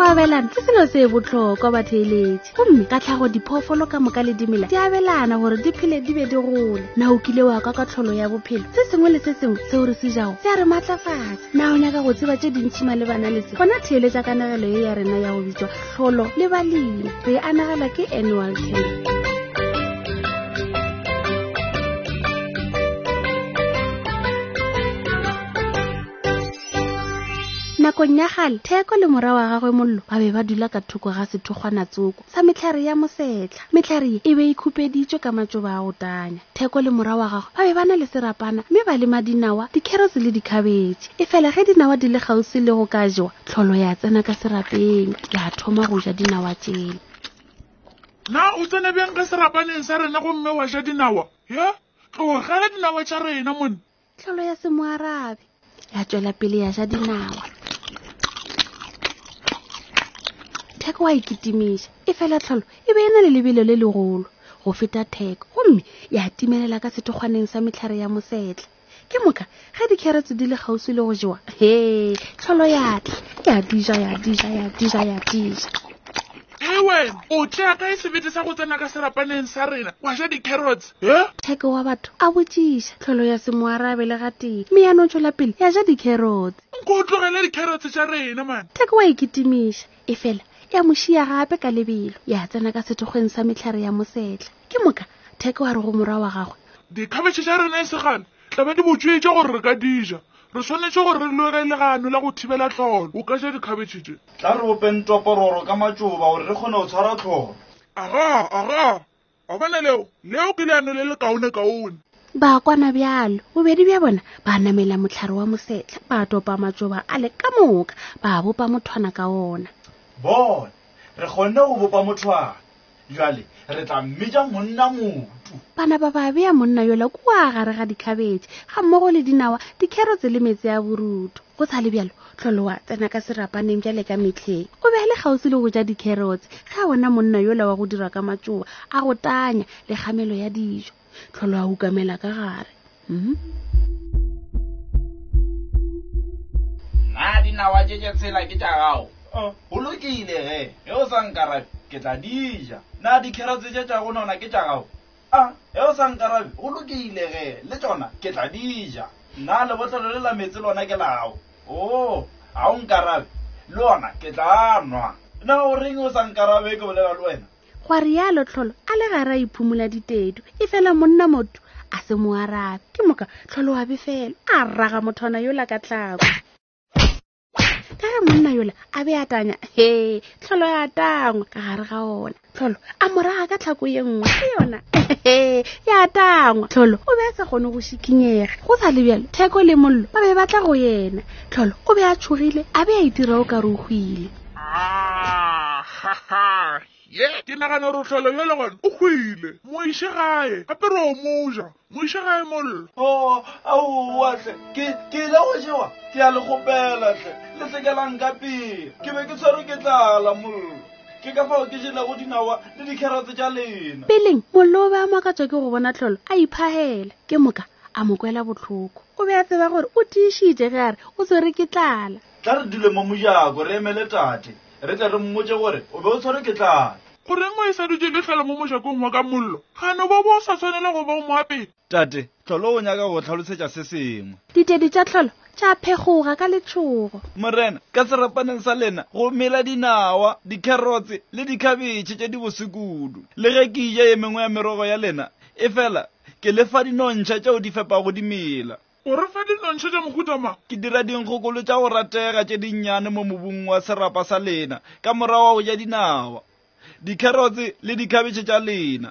go abelana ke selo se e botlhokwa batheeletši gomme ka tlhago diphoofolo ka moka le dimela di abelana gore di phele di be di gole na o kile wa ka ka tlholo ya bophelo se sengwe le se sengwe seo re se jago se a re maatlafatsa na o nyaka go tseba tse dintšhi malebana le se gona theeletša kanegelo ye ya rena ya go bitswa tlholo le balemi re anagela ke annual ten nakong ya gale theko le mora wa gagwe mollo ba be ba dula ka thoko ga sethokgwana tsoko sa metlhare ya mosetlha metlhare e be e khupeditswe ka matsoba a go tanya theko le mora wa gagwe ba be ba na le serapana mme ba lema dinawa dikherosi le dikhabetše e fela ge dinawa di le gausi le go ka jewa tlholo ya tsena ka serapeng ke a thoma go ja dinawa tsele na o tsene bjang ka serapaneng sa rena gomme wa ja dinawa ya tlogela dinawa tša rena monna tlholo ya semoarabe ya tswela pele ya ja dinawa theko wa ikitimiša e fela tlholo e be e na le lebelo le legolo go feta theko gomme ya timelela ka sethokgwaneng sa metlhare ya mosetla ke moka ge dikheretso di le kgauswi le go jewa he tlholo yatla ya dija ya dija ya dija ya dija ee wena o tlea ka e sebete sa go tsena ka serapaneng sa rena wa ja di-carrots e theke wa batho a botšiša tlholo ya semoarabe le gatee mme ya no tšwela pele ya ja di-carrots nko o tlogele di-carrots tša rena mane theke wa e kitimiša efela ya mo šia gape ka lebelo ya tsena ka sethokgweng sa metlhare ya mosetla ke moka theke wa re go morwa wa gagwe dikhabetšhe tša rena e segale tla ba di botswetše gore re ka dija re swanetše gore re loge legano la go thibela tlholo o ka ja dikhabetšhe tše tla re bopeng topororo ka matšoba gore re kgone go tshwara tlholo aga aga wa bona leo leo ke leano le le kaone kaone ba kwana bjalo bobedi bja bona ba namela motlhare wa mosetlha ba topa matšoba a le ka moka ba bopa mothwana ka ona bona re kgonne go bopa mothwana jale re tla mmeja monna motu bana ba ba beya monna yola kua gare ga dikhabetše ga mmogo le dinawa dikherotse le metse a borutu go sa le bjalo tlholoa tsena ka serapaneng bjale ka metlheng o be a le kgauswi le go ja dikherotse ge a bona monna yola wa go dirwa ka matšoa a go tanya le kgamelo ya dijo tlholoa ukamela ka gare mm. na dinawa tše tše tshela ke tša gago oh. go lokile ge ge o sa nkarabe ke tla dija na dikherotse tše tša go nona ke tša gago A, ge o sa nkarabe, go lokile, ge, le tšona, ke tla di ja. Na lebotlelo le la meetse lona ke lago? Oo, ga o nkarabe. Le ona, ke tla nwa. Na o reng o sa nkarabe ge ke bolela le wena? Gwa rialo Tlholo, a le gare a iphumula ditedu, e fela monna motu a se mo arabe. Ke moka, Tlholo wa befelo, a raga mothwana yola ka tlako. ka re monna yola a be atanya he tlholo ya tangwa ka gare ga ona tlholo a moraga ka tlhako ye nngwe ke yona ya tangwa tlholo o be a sa kgone go šikinyega go sa le bjalo theko le mollo ba be ba tla go yena tlholo o be a tshogile a be a itira o ka re o hwile ah, ye ke nagana gore tlholo yo le gone o hwile moiše gae gape re o moja Go iša gae mollo. Oo, aowa hle, ke, ke ile go jewa. Ke a le kgopela hle, le se ke la nka pele. Ke be ke tshwerwe ke tlala mollo. Ke ka fao ke jelego dinawa le dikherotse tša lena. Peleng, mollo o be a makatswa ke go bona tlholo, a iphagela. Ke moka a mo kwela bohloko. O be a tseba gore o tiišitše ge a re o tshwere ke tlala. Tla re dule mo mojako re emele tate, re tle re mmotše gore o be o tshwarwe ke tlala. Goreng o e-sa dutše lefelo mo mojakong wa ka mollo? Gane o bo bo o sa swanela go ba o mo apere. Tate, Tlholo o nyaka go go hlalosetša se sengwe. Ditedu tša Tlholo tša phegoga ka letšhogo. Morena, ka serapaneng sa lena go mela dinawa, dikherotse le dikhabetšhe tše dibose kudu. Le ge ke e ja ye mengwe ya merogo ya lena, efela ke le fa dinontšha tšeo di fepago di mela. O re fa dinontšha tša mohuta mang? Ke dira dinkgokolo tša go ratega tše dinnyane mo mobung wa serapa sa lena ka morago wa go ja dinawa, dikherotse le dikhabetšhe tša lena.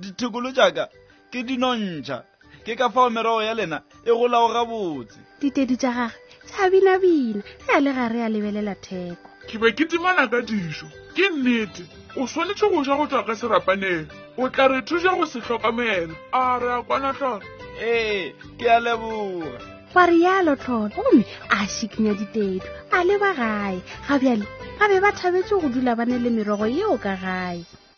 Dithokolo tšaka ke dinontšha, ke ka fao merogo ya lena e golago gabotse. Ditedi tša gagwe re a binabina re a le ga re a lebelela theko ke be ke dimana ka dijo ke nnete o swanetše go ja go tšwa ka serapaneng o tla re thuša go se hlokomela a re a kwana tlholo ee ke a leboga gwa rialo tlholo gomme a šikinya ditedu a leba gae ga bjale ba be ba thabetse go dula ba ne le merogo yeo ka gae